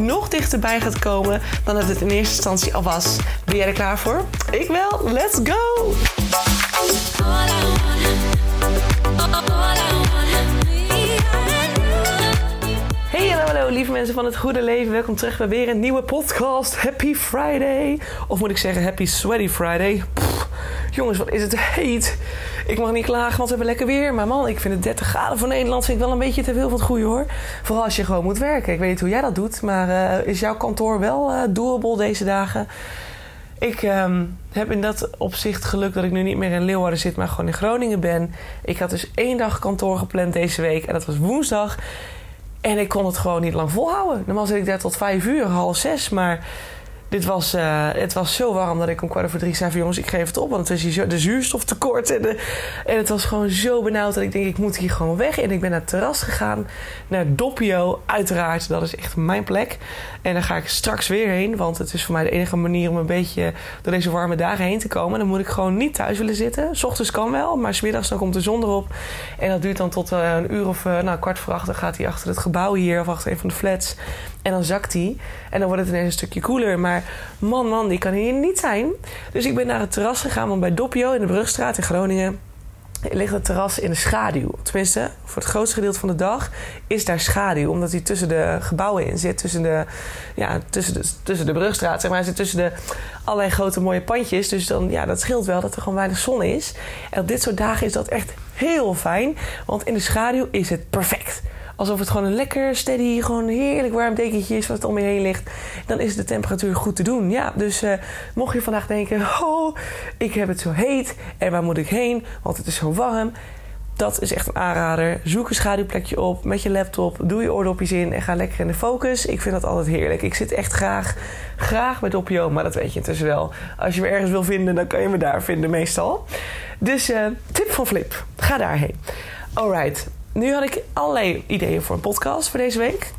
nog dichterbij gaat komen dan dat het in eerste instantie al was. Ben jij er klaar voor? Ik wel. Let's go! Hey, hallo, hallo, lieve mensen van het goede leven. Welkom terug bij weer een nieuwe podcast. Happy Friday. Of moet ik zeggen, Happy Sweaty Friday. Jongens, wat is het heet. Ik mag niet klagen, want we hebben lekker weer. Maar man, ik vind het 30 graden voor Nederland vind ik wel een beetje te veel van het goede hoor. Vooral als je gewoon moet werken. Ik weet niet hoe jij dat doet, maar uh, is jouw kantoor wel uh, doable deze dagen? Ik um, heb in dat opzicht geluk dat ik nu niet meer in Leeuwarden zit, maar gewoon in Groningen ben. Ik had dus één dag kantoor gepland deze week en dat was woensdag. En ik kon het gewoon niet lang volhouden. Normaal zit ik daar tot vijf uur, half zes. Maar dit was, uh, het was zo warm dat ik om kwart over drie zei van... jongens, ik geef het op, want het is hier de zuurstoftekort. En, en het was gewoon zo benauwd dat ik denk, ik moet hier gewoon weg. En ik ben naar het terras gegaan, naar Doppio. Uiteraard, dat is echt mijn plek. En daar ga ik straks weer heen, want het is voor mij de enige manier... om een beetje door deze warme dagen heen te komen. Dan moet ik gewoon niet thuis willen zitten. S ochtends kan wel, maar smiddags dan komt de zon erop. En dat duurt dan tot uh, een uur of uh, nou, kwart voor acht. Dan gaat hij achter het gebouw hier, of achter een van de flats... En dan zakt hij. En dan wordt het ineens een stukje koeler. Maar man, man, die kan hier niet zijn. Dus ik ben naar het terras gegaan. Want bij Doppio in de Brugstraat in Groningen ligt het terras in de schaduw. Tenminste, voor het grootste gedeelte van de dag is daar schaduw. Omdat hij tussen de gebouwen in zit. Tussen de, ja, tussen de, tussen de Brugstraat, zeg maar. Hij zit tussen de allerlei grote mooie pandjes. Dus dan, ja, dat scheelt wel dat er gewoon weinig zon is. En op dit soort dagen is dat echt heel fijn. Want in de schaduw is het perfect alsof het gewoon een lekker, steady, gewoon heerlijk warm dekentje is wat om je heen ligt. Dan is de temperatuur goed te doen. Ja, dus uh, mocht je vandaag denken: oh, ik heb het zo heet en waar moet ik heen? Want het is zo warm. Dat is echt een aanrader. Zoek een schaduwplekje op met je laptop. Doe je oordopjes in en ga lekker in de focus. Ik vind dat altijd heerlijk. Ik zit echt graag, graag met Doppio, maar dat weet je intussen wel. Als je me ergens wil vinden, dan kan je me daar vinden meestal. Dus uh, tip van Flip. Ga daarheen. Alright nu had ik allerlei ideeën voor een podcast voor deze week.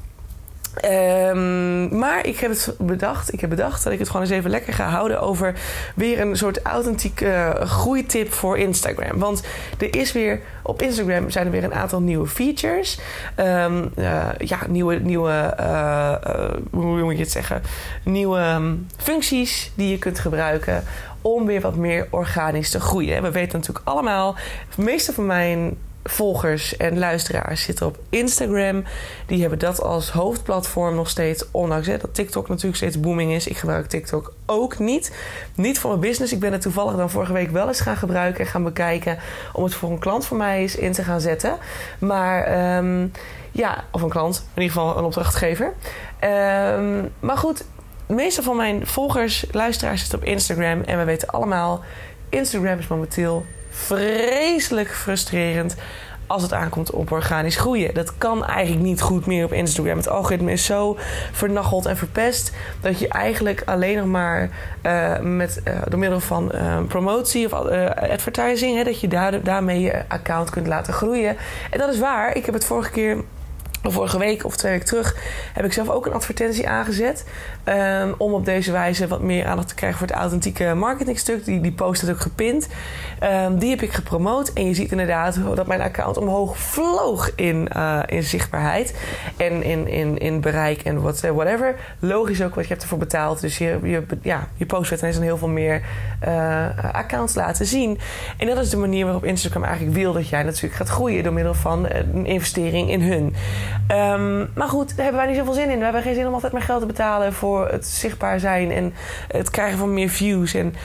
Um, maar ik heb het bedacht, ik heb bedacht dat ik het gewoon eens even lekker ga houden over weer een soort authentieke groeitip voor Instagram. Want er is weer op Instagram zijn er weer een aantal nieuwe features. Um, uh, ja, nieuwe, nieuwe uh, uh, hoe moet je het zeggen? Nieuwe um, functies die je kunt gebruiken om weer wat meer organisch te groeien. We weten natuurlijk allemaal, de meeste van mijn volgers en luisteraars zitten op Instagram. Die hebben dat als hoofdplatform nog steeds. Ondanks dat TikTok natuurlijk steeds booming is. Ik gebruik TikTok ook niet. Niet voor mijn business. Ik ben het toevallig dan vorige week wel eens gaan gebruiken en gaan bekijken. Om het voor een klant van mij eens in te gaan zetten. Maar um, ja, of een klant. In ieder geval een opdrachtgever. Um, maar goed, de meeste van mijn volgers, luisteraars zitten op Instagram. En we weten allemaal, Instagram is momenteel vreselijk frustrerend als het aankomt op organisch groeien. Dat kan eigenlijk niet goed meer op Instagram. Het algoritme is zo vernacheld en verpest dat je eigenlijk alleen nog maar uh, met, uh, door middel van uh, promotie of advertising, hè, dat je daar, daarmee je account kunt laten groeien. En dat is waar. Ik heb het vorige keer Vorige week of twee weken terug heb ik zelf ook een advertentie aangezet. Um, om op deze wijze wat meer aandacht te krijgen voor het authentieke marketingstuk. Die, die post is ook gepint. Um, die heb ik gepromoot. En je ziet inderdaad dat mijn account omhoog vloog in, uh, in zichtbaarheid. En in, in, in bereik en what, whatever. Logisch ook wat je hebt ervoor betaald. Dus je, je, ja, je post werd ineens een heel veel meer uh, accounts laten zien. En dat is de manier waarop Instagram eigenlijk wil dat jij natuurlijk gaat groeien. Door middel van een investering in hun. Um, maar goed, daar hebben wij niet zoveel zin in. We hebben geen zin om altijd meer geld te betalen voor het zichtbaar zijn en het krijgen van meer views. En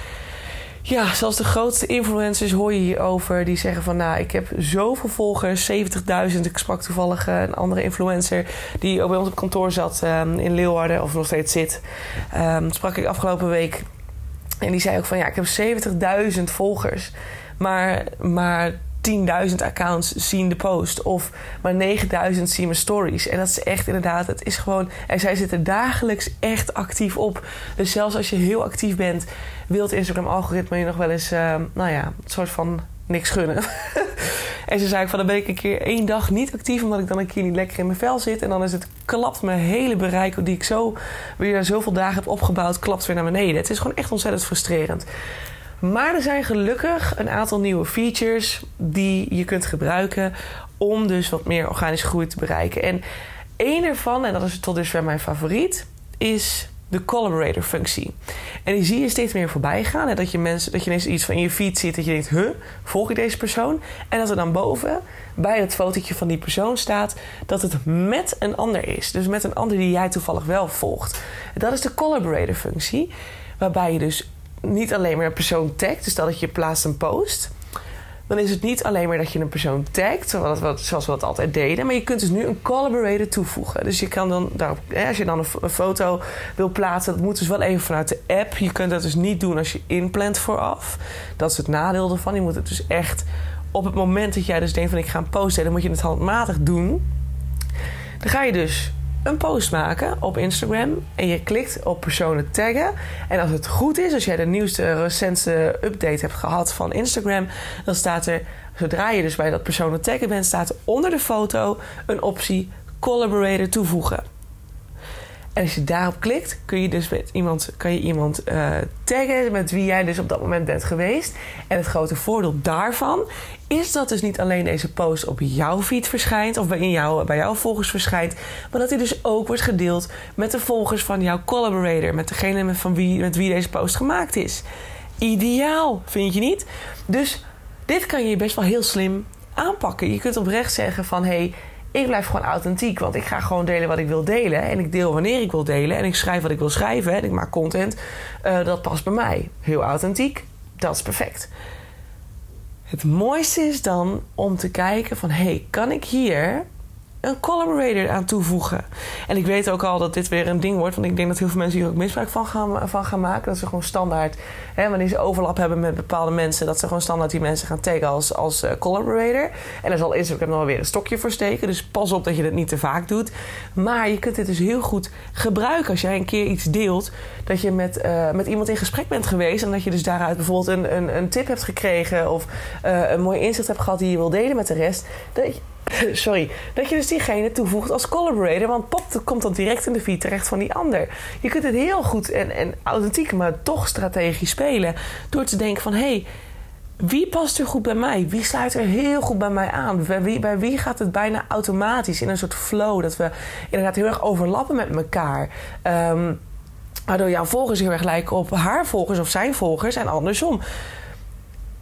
ja, zelfs de grootste influencers hoor je hierover. Die zeggen van, nou, ik heb zoveel volgers, 70.000. Ik sprak toevallig een andere influencer die ook bij ons op kantoor zat um, in Leeuwarden, of nog steeds zit. Um, sprak ik afgelopen week. En die zei ook van, ja, ik heb 70.000 volgers. Maar, maar 10.000 accounts zien de post. Of maar 9.000 zien mijn stories. En dat is echt inderdaad, het is gewoon... En zij zitten dagelijks echt actief op. Dus zelfs als je heel actief bent... wil het Instagram-algoritme je nog wel eens, uh, nou ja, een soort van niks gunnen. en ze zei van, dan ben ik een keer één dag niet actief... omdat ik dan een keer niet lekker in mijn vel zit. En dan is het klapt mijn hele bereik... die ik zo weer zoveel dagen heb opgebouwd... klapt weer naar beneden. Het is gewoon echt ontzettend frustrerend. Maar er zijn gelukkig een aantal nieuwe features die je kunt gebruiken om dus wat meer organische groei te bereiken. En één ervan, en dat is tot dusver mijn favoriet, is de collaborator functie. En die zie je steeds meer voorbij gaan. En dat je mensen, dat je ineens iets van in je feed ziet dat je denkt, huh, volg ik deze persoon? En dat er dan boven bij het fotootje van die persoon staat dat het met een ander is. Dus met een ander die jij toevallig wel volgt. Dat is de collaborator functie. Waarbij je dus niet alleen maar een persoon tagt. Dus dat je plaatst een post. Dan is het niet alleen maar dat je een persoon tagt, zoals we dat altijd deden. Maar je kunt dus nu een collaborator toevoegen. Dus je kan dan, daarop, als je dan een foto wil plaatsen, dat moet dus wel even vanuit de app. Je kunt dat dus niet doen als je inplant vooraf. Dat is het nadeel ervan. Je moet het dus echt op het moment dat jij dus denkt van ik ga een posten, dan moet je het handmatig doen. Dan ga je dus een post maken op Instagram en je klikt op personen taggen. En als het goed is, als jij de nieuwste, recentste update hebt gehad van Instagram, dan staat er, zodra je dus bij dat personen taggen bent, staat er onder de foto een optie collaborator toevoegen. En als je daarop klikt, kun je dus met iemand, kan je iemand uh, taggen met wie jij dus op dat moment bent geweest. En het grote voordeel daarvan is dat dus niet alleen deze post op jouw feed verschijnt of bij, jou, bij jouw volgers verschijnt, maar dat hij dus ook wordt gedeeld met de volgers van jouw collaborator, met degene met, van wie, met wie deze post gemaakt is. Ideaal, vind je niet? Dus dit kan je best wel heel slim aanpakken. Je kunt oprecht zeggen van hé. Hey, ik blijf gewoon authentiek, want ik ga gewoon delen wat ik wil delen. En ik deel wanneer ik wil delen. En ik schrijf wat ik wil schrijven. En ik maak content. Uh, dat past bij mij. Heel authentiek. Dat is perfect. Het mooiste is dan om te kijken van... hey, kan ik hier een collaborator aan toevoegen. En ik weet ook al dat dit weer een ding wordt. Want ik denk dat heel veel mensen hier ook misbruik van gaan, van gaan maken. Dat ze gewoon standaard, hè, wanneer ze overlap hebben met bepaalde mensen, dat ze gewoon standaard die mensen gaan taggen als, als uh, collaborator. En daar zal Instagram wel weer een stokje voor steken. Dus pas op dat je dat niet te vaak doet. Maar je kunt dit dus heel goed gebruiken als jij een keer iets deelt. Dat je met, uh, met iemand in gesprek bent geweest. En dat je dus daaruit bijvoorbeeld een, een, een tip hebt gekregen. Of uh, een mooi inzicht hebt gehad die je wil delen met de rest. Dat sorry, dat je dus diegene toevoegt als collaborator. Want pop, komt dan direct in de feed terecht van die ander. Je kunt het heel goed en, en authentiek, maar toch strategisch spelen. Door te denken van, hé, hey, wie past er goed bij mij? Wie sluit er heel goed bij mij aan? Bij wie, bij wie gaat het bijna automatisch in een soort flow? Dat we inderdaad heel erg overlappen met elkaar. Um, waardoor jouw volgers heel erg lijken op haar volgers of zijn volgers en andersom.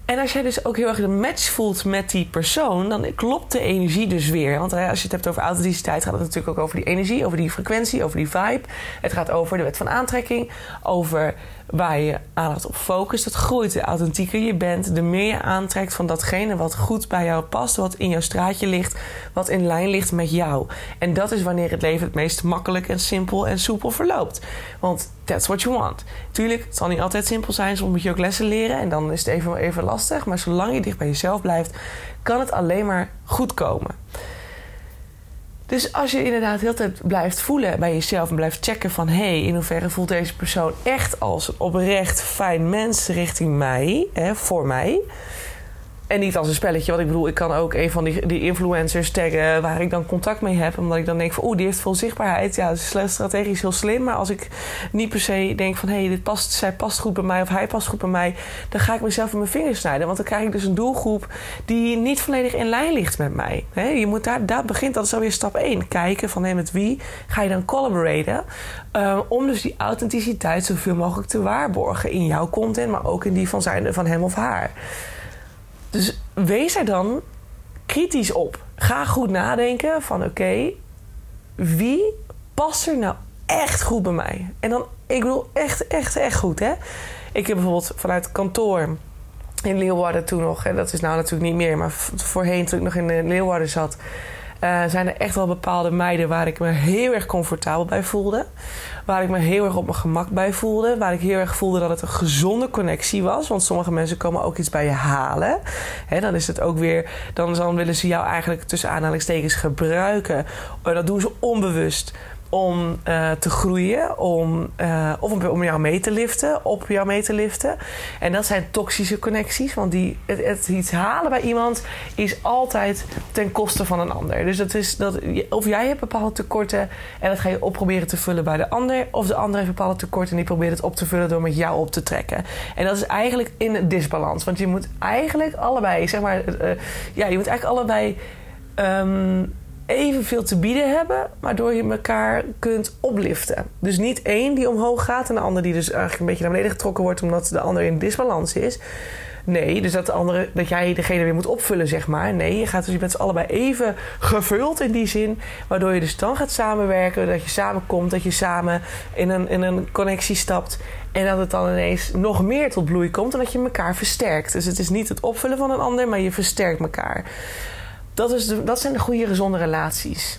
En als jij dus ook heel erg de match voelt met die persoon, dan klopt de energie dus weer. Want als je het hebt over authenticiteit, gaat het natuurlijk ook over die energie, over die frequentie, over die vibe. Het gaat over de wet van aantrekking, over waar je aandacht op focust. Dat groeit. De authentieker je bent, de meer je aantrekt van datgene wat goed bij jou past, wat in jouw straatje ligt, wat in lijn ligt met jou. En dat is wanneer het leven het meest makkelijk en simpel en soepel verloopt. Want that's what you want. Tuurlijk, het zal niet altijd simpel zijn, soms moet je ook lessen leren en dan is het even, even lastig. Maar zolang je dicht bij jezelf blijft, kan het alleen maar goed komen. Dus als je inderdaad heel tijd blijft voelen bij jezelf en blijft checken van hé, hey, in hoeverre voelt deze persoon echt als een oprecht fijn mens richting mij, hè, voor mij. En niet als een spelletje. Want ik bedoel, ik kan ook een van die, die influencers taggen waar ik dan contact mee heb. Omdat ik dan denk van, oeh, die heeft veel zichtbaarheid. Ja, dat is strategisch heel slim. Maar als ik niet per se denk van, hé, hey, dit past, zij past goed bij mij of hij past goed bij mij. Dan ga ik mezelf in mijn vingers snijden. Want dan krijg ik dus een doelgroep die niet volledig in lijn ligt met mij. Je moet daar, daar begint, dat is alweer stap 1. Kijken van, hé, met wie ga je dan collaboraten? Uh, om dus die authenticiteit zoveel mogelijk te waarborgen in jouw content. Maar ook in die van, zijn, van hem of haar. Dus wees er dan kritisch op. Ga goed nadenken van oké, wie past er nou echt goed bij mij? En dan, ik bedoel echt, echt, echt goed hè. Ik heb bijvoorbeeld vanuit kantoor in Leeuwarden toen nog, en dat is nou natuurlijk niet meer, maar voorheen toen ik nog in Leeuwarden zat, zijn er echt wel bepaalde meiden waar ik me heel erg comfortabel bij voelde. Waar ik me heel erg op mijn gemak bij voelde. Waar ik heel erg voelde dat het een gezonde connectie was. Want sommige mensen komen ook iets bij je halen. He, dan is het ook weer. Dan, dan willen ze jou eigenlijk tussen aanhalingstekens gebruiken. Dat doen ze onbewust om uh, te groeien, om, uh, of om, om, jou mee te liften, op jou mee te liften. En dat zijn toxische connecties, want die, het, iets halen bij iemand is altijd ten koste van een ander. Dus dat is dat, of jij hebt bepaalde tekorten en dat ga je op proberen te vullen bij de ander, of de ander heeft bepaalde tekorten en die probeert het op te vullen door met jou op te trekken. En dat is eigenlijk in disbalans, want je moet eigenlijk allebei, zeg maar, uh, ja, je moet eigenlijk allebei. Um, evenveel te bieden hebben, waardoor je elkaar kunt opliften. Dus niet één die omhoog gaat en de ander die dus eigenlijk een beetje naar beneden getrokken wordt omdat de ander in disbalans is. Nee, dus dat, de andere, dat jij degene weer moet opvullen, zeg maar. Nee, je, gaat dus, je bent allebei even gevuld in die zin. Waardoor je dus dan gaat samenwerken, dat je samenkomt, dat je samen in een, in een connectie stapt. En dat het dan ineens nog meer tot bloei komt en dat je elkaar versterkt. Dus het is niet het opvullen van een ander, maar je versterkt elkaar. Dat, is dat zijn de goede, gezonde relaties.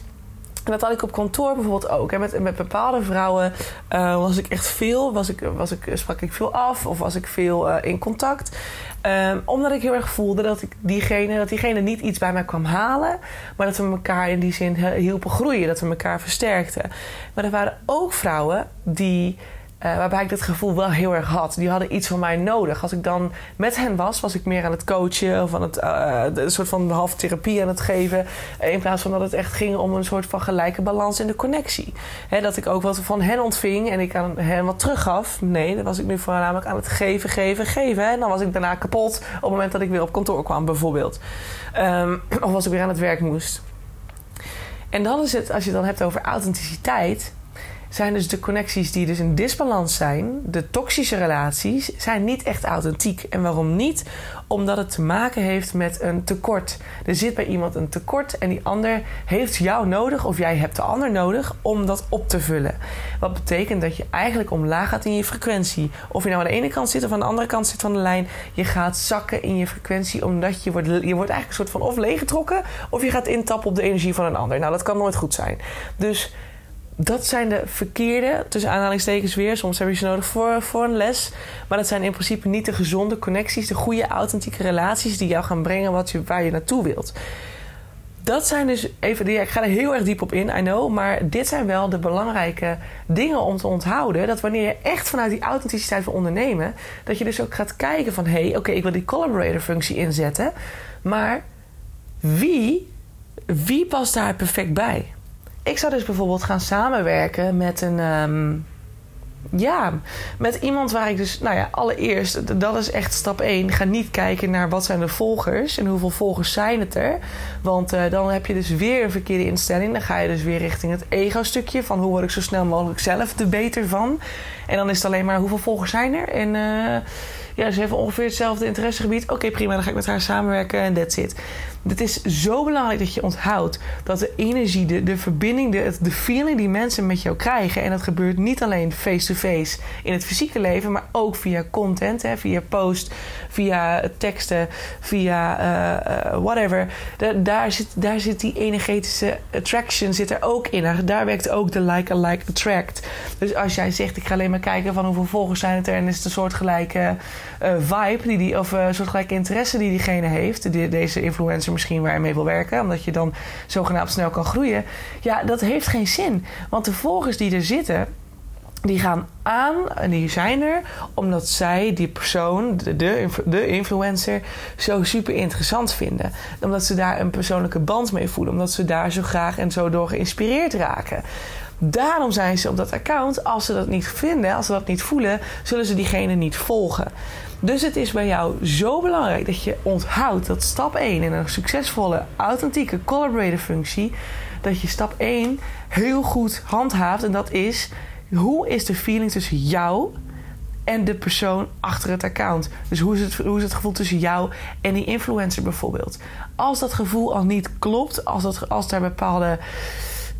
En dat had ik op kantoor bijvoorbeeld ook. Met, met bepaalde vrouwen uh, was ik echt veel, was ik, was ik, sprak ik veel af of was ik veel uh, in contact. Um, omdat ik heel erg voelde dat, ik diegene, dat diegene niet iets bij mij kwam halen, maar dat we elkaar in die zin hielpen groeien, dat we elkaar versterkten. Maar er waren ook vrouwen die uh, waarbij ik dat gevoel wel heel erg had. Die hadden iets van mij nodig. Als ik dan met hen was, was ik meer aan het coachen of aan het, uh, een soort van half therapie aan het geven. In plaats van dat het echt ging om een soort van gelijke balans in de connectie. Dat ik ook wat van hen ontving en ik aan hen wat teruggaf. Nee, dan was ik nu voornamelijk aan het geven, geven, geven. En dan was ik daarna kapot op het moment dat ik weer op kantoor kwam, bijvoorbeeld. Um, of als ik weer aan het werk moest. En dan is het, als je het dan hebt over authenticiteit zijn dus de connecties die dus in disbalans zijn, de toxische relaties, zijn niet echt authentiek. En waarom niet? Omdat het te maken heeft met een tekort. Er zit bij iemand een tekort en die ander heeft jou nodig of jij hebt de ander nodig om dat op te vullen. Wat betekent dat je eigenlijk omlaag gaat in je frequentie. Of je nou aan de ene kant zit of aan de andere kant zit van de lijn, je gaat zakken in je frequentie omdat je wordt, je wordt eigenlijk een soort van of leeggetrokken of je gaat intappen op de energie van een ander. Nou, dat kan nooit goed zijn. Dus dat zijn de verkeerde, tussen aanhalingstekens weer. Soms heb je ze nodig voor, voor een les. Maar dat zijn in principe niet de gezonde connecties, de goede, authentieke relaties die jou gaan brengen wat je, waar je naartoe wilt. Dat zijn dus even, ik ga er heel erg diep op in, I know. Maar dit zijn wel de belangrijke dingen om te onthouden. Dat wanneer je echt vanuit die authenticiteit wil ondernemen, dat je dus ook gaat kijken van hé, hey, oké, ik wil die collaborator functie inzetten. Maar wie, wie past daar perfect bij? Ik zou dus bijvoorbeeld gaan samenwerken met een. Um, ja, met iemand waar ik dus, nou ja, allereerst, dat is echt stap 1. Ga niet kijken naar wat zijn de volgers en hoeveel volgers zijn het er. Want uh, dan heb je dus weer een verkeerde instelling. Dan ga je dus weer richting het ego-stukje van hoe word ik zo snel mogelijk zelf de beter van. En dan is het alleen maar hoeveel volgers zijn er. En uh, ja, ze hebben ongeveer hetzelfde interessegebied. Oké, prima, dan ga ik met haar samenwerken en that's it. Het is zo belangrijk dat je onthoudt dat de energie, de, de verbinding, de, de feeling die mensen met jou krijgen. En dat gebeurt niet alleen face-to-face in het fysieke leven, maar ook via content, hè, via post, via teksten, via uh, whatever. daar, zit, daar zit die energetische attraction zit er ook in. Daar werkt ook de like-alike attract. Dus als jij zegt, ik ga alleen maar kijken van hoeveel volgers zijn het er en is het een soortgelijke uh, vibe die die, of een soortgelijke interesse die diegene heeft, deze influencer misschien waar je mee wil werken, omdat je dan zogenaamd snel kan groeien. Ja, dat heeft geen zin. Want de volgers die er zitten, die gaan aan en die zijn er omdat zij die persoon, de, de, influencer, zo super interessant vinden. Omdat ze daar een persoonlijke band mee voelen. Omdat ze daar zo graag en zo door geïnspireerd raken. Daarom zijn ze op dat account. Als ze dat niet vinden, als ze dat niet voelen, zullen ze diegene niet volgen. Dus het is bij jou zo belangrijk dat je onthoudt dat stap 1 in een succesvolle, authentieke collaborator functie, dat je stap 1 heel goed handhaaft. En dat is, hoe is de feeling tussen jou en de persoon achter het account. Dus hoe is het, hoe is het gevoel tussen jou en die influencer bijvoorbeeld? Als dat gevoel al niet klopt, als, dat, als daar bepaalde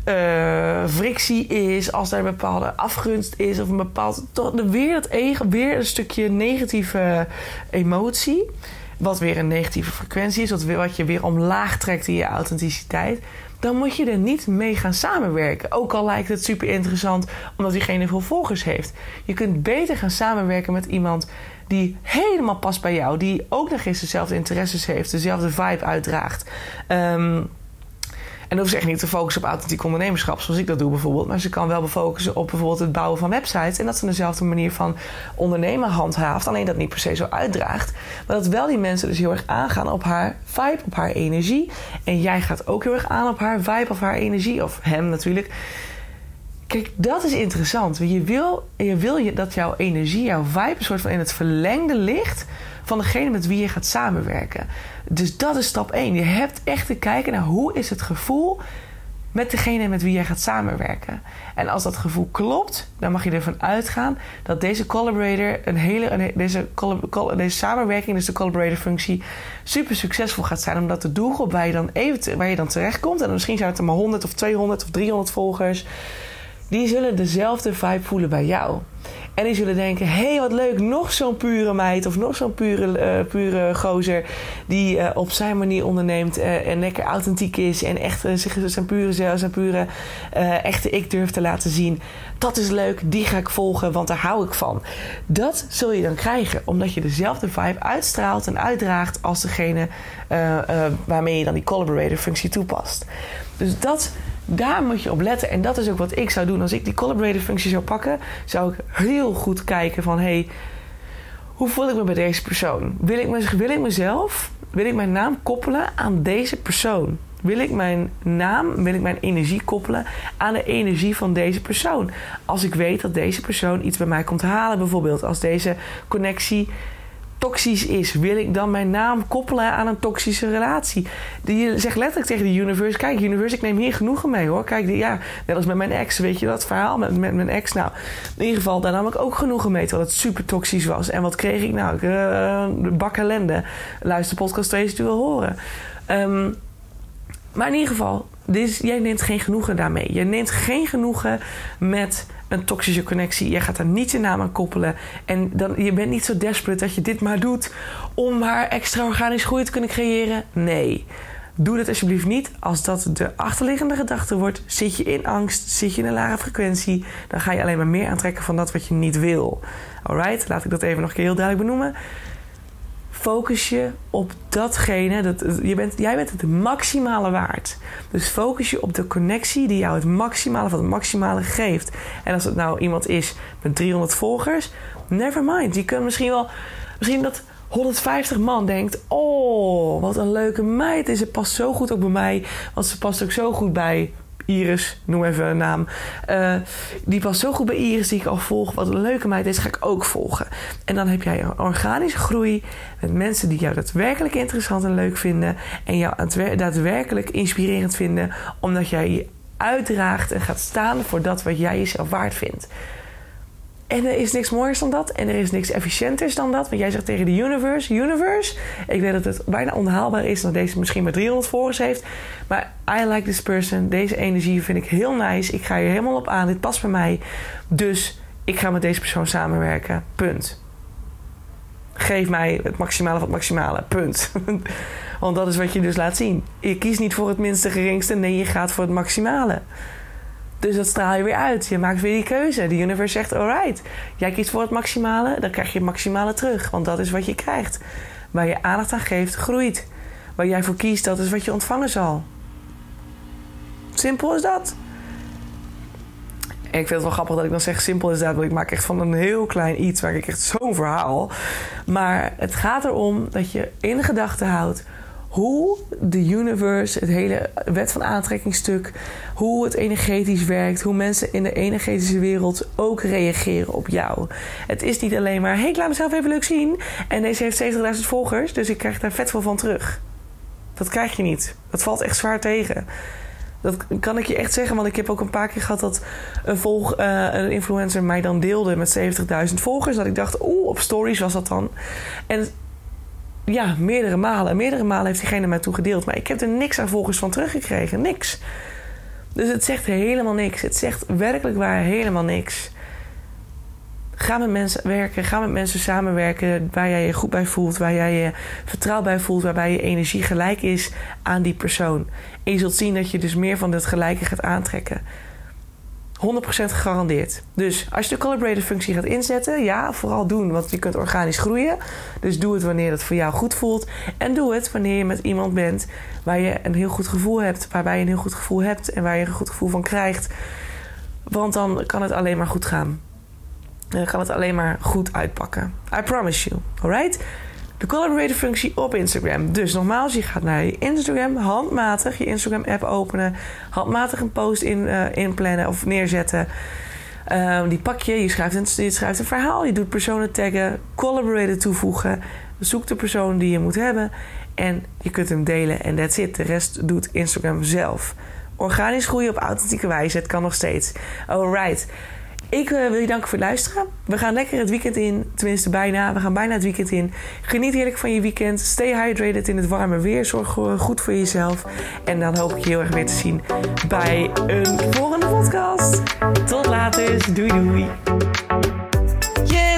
uh, frictie is, als er een bepaalde afgunst is of een bepaald. Toch, weer, dat weer een stukje negatieve emotie. wat weer een negatieve frequentie is, wat, wat je weer omlaag trekt in je authenticiteit, dan moet je er niet mee gaan samenwerken. Ook al lijkt het super interessant omdat diegene veel volgers heeft. Je kunt beter gaan samenwerken met iemand die helemaal past bij jou, die ook nog eens dezelfde interesses heeft, dezelfde vibe uitdraagt. Um, en hoeft ze echt niet te focussen op authentiek ondernemerschap, zoals ik dat doe bijvoorbeeld. Maar ze kan wel focussen op bijvoorbeeld het bouwen van websites. En dat ze dezelfde manier van ondernemen handhaaft. Alleen dat niet per se zo uitdraagt. Maar dat wel die mensen dus heel erg aangaan op haar vibe, op haar energie. En jij gaat ook heel erg aan op haar vibe, of haar energie. Of hem natuurlijk. Kijk, dat is interessant. Je wil, je wil dat jouw energie, jouw vibe, een soort van in het verlengde ligt van degene met wie je gaat samenwerken. Dus dat is stap 1. Je hebt echt te kijken naar hoe is het gevoel met degene met wie jij gaat samenwerken. En als dat gevoel klopt, dan mag je ervan uitgaan dat deze collaborator een hele, deze, deze samenwerking, dus de collaborator functie, super succesvol gaat zijn. Omdat de doelgroep waar je dan, even, waar je dan terechtkomt, en misschien zijn het er maar 100 of 200 of 300 volgers, die zullen dezelfde vibe voelen bij jou. En die zullen denken: hé, hey, wat leuk, nog zo'n pure meid of nog zo'n pure, uh, pure gozer die uh, op zijn manier onderneemt uh, en lekker authentiek is en echt zich zijn pure zelf, zijn pure echte ik durft te laten zien. Dat is leuk, die ga ik volgen, want daar hou ik van. Dat zul je dan krijgen, omdat je dezelfde vibe uitstraalt en uitdraagt als degene waarmee je dan die collaborator functie toepast. Dus dat daar moet je op letten. En dat is ook wat ik zou doen. Als ik die collaborator functie zou pakken, zou ik heel goed kijken van... Hey, hoe voel ik me bij deze persoon? Wil ik, wil ik mezelf, wil ik mijn naam koppelen aan deze persoon? Wil ik mijn naam, wil ik mijn energie koppelen aan de energie van deze persoon? Als ik weet dat deze persoon iets bij mij komt halen, bijvoorbeeld. Als deze connectie toxisch is, wil ik dan mijn naam koppelen aan een toxische relatie? Je zegt letterlijk tegen de universe: Kijk, universe, ik neem hier genoegen mee hoor. Kijk, ja, net als met mijn ex, weet je dat verhaal met, met mijn ex? Nou, in ieder geval, daar nam ik ook genoegen mee, terwijl het super toxisch was. En wat kreeg ik nou? Uh, bak ellende. Luister podcast 2 je wil horen. Um, maar in ieder geval, dit jij neemt geen genoegen daarmee. Je neemt geen genoegen met een toxische connectie. Je gaat daar niet je naam aan koppelen. En dan, je bent niet zo desperate dat je dit maar doet om maar extra organisch groei te kunnen creëren. Nee. Doe dat alsjeblieft niet. Als dat de achterliggende gedachte wordt, zit je in angst, zit je in een lage frequentie, dan ga je alleen maar meer aantrekken van dat wat je niet wil. Alright, laat ik dat even nog een keer heel duidelijk benoemen focus je op datgene. Dat, je bent, jij bent het maximale waard. Dus focus je op de connectie die jou het maximale van het maximale geeft. En als het nou iemand is met 300 volgers, never mind. Die kunnen misschien wel. Misschien dat 150 man denkt: Oh, wat een leuke meid. Ze past zo goed ook bij mij. Want ze past ook zo goed bij Iris, noem even een naam. Uh, die past zo goed bij Iris, die ik al volg. Wat een leuke meid is, ga ik ook volgen. En dan heb jij een organische groei met mensen die jou daadwerkelijk interessant en leuk vinden. En jou daadwerkelijk inspirerend vinden, omdat jij je uitdraagt en gaat staan voor dat wat jij jezelf waard vindt. En er is niks mooiers dan dat. En er is niks efficiënters dan dat. Want jij zegt tegen de universe: Universe, ik weet dat het bijna onhaalbaar is dat deze misschien maar 300 volgers heeft. Maar I like this person. Deze energie vind ik heel nice. Ik ga hier helemaal op aan. Dit past bij mij. Dus ik ga met deze persoon samenwerken. Punt. Geef mij het maximale van het maximale. Punt. Want dat is wat je dus laat zien. Je kiest niet voor het minste geringste. Nee, je gaat voor het maximale. Dus dat straal je weer uit. Je maakt weer die keuze. De universe zegt: alright, jij kiest voor het maximale, dan krijg je het maximale terug. Want dat is wat je krijgt. Waar je aandacht aan geeft, groeit. Waar jij voor kiest, dat is wat je ontvangen zal. Simpel is dat. Ik vind het wel grappig dat ik dan zeg simpel is dat. Want ik maak echt van een heel klein iets, maak ik echt zo'n verhaal. Maar het gaat erom dat je in gedachten houdt hoe de universe, het hele wet van aantrekkingstuk, hoe het energetisch werkt, hoe mensen in de energetische wereld ook reageren op jou. Het is niet alleen maar, hey, ik laat mezelf even leuk zien en deze heeft 70.000 volgers, dus ik krijg daar vet veel van terug. Dat krijg je niet. Dat valt echt zwaar tegen. Dat kan ik je echt zeggen, want ik heb ook een paar keer gehad dat een, volg, uh, een influencer mij dan deelde met 70.000 volgers. Dat ik dacht, oeh, op stories was dat dan. En ja, meerdere malen. Meerdere malen heeft diegene mij toegedeeld. Maar ik heb er niks aan volgers van teruggekregen. Niks. Dus het zegt helemaal niks. Het zegt werkelijk waar helemaal niks. Ga met mensen werken, ga met mensen samenwerken waar jij je goed bij voelt, waar jij je vertrouwd bij voelt, waarbij je energie gelijk is aan die persoon. En je zult zien dat je dus meer van dat gelijke gaat aantrekken. 100% gegarandeerd. Dus als je de collaborator functie gaat inzetten, ja, vooral doen, want je kunt organisch groeien. Dus doe het wanneer het voor jou goed voelt. En doe het wanneer je met iemand bent waar je een heel goed gevoel hebt, waarbij je een heel goed gevoel hebt en waar je een goed gevoel van krijgt. Want dan kan het alleen maar goed gaan. Dan kan het alleen maar goed uitpakken. I promise you. Alright? De collaborator functie op Instagram. Dus nogmaals, je gaat naar je Instagram, handmatig je Instagram app openen, handmatig een post in, uh, inplannen of neerzetten. Uh, die pak je, je schrijft, een, je schrijft een verhaal, je doet personen taggen, collaborator toevoegen, zoek de persoon die je moet hebben en je kunt hem delen en that's it. De rest doet Instagram zelf. Organisch groeien op authentieke wijze, het kan nog steeds. Alright. Ik uh, wil je danken voor het luisteren. We gaan lekker het weekend in. Tenminste, bijna. We gaan bijna het weekend in. Geniet heerlijk van je weekend. Stay hydrated in het warme weer. Zorg goed voor jezelf. En dan hoop ik je heel erg weer te zien bij een volgende podcast. Tot later. Doei doei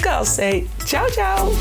Girls say ciao, ciao.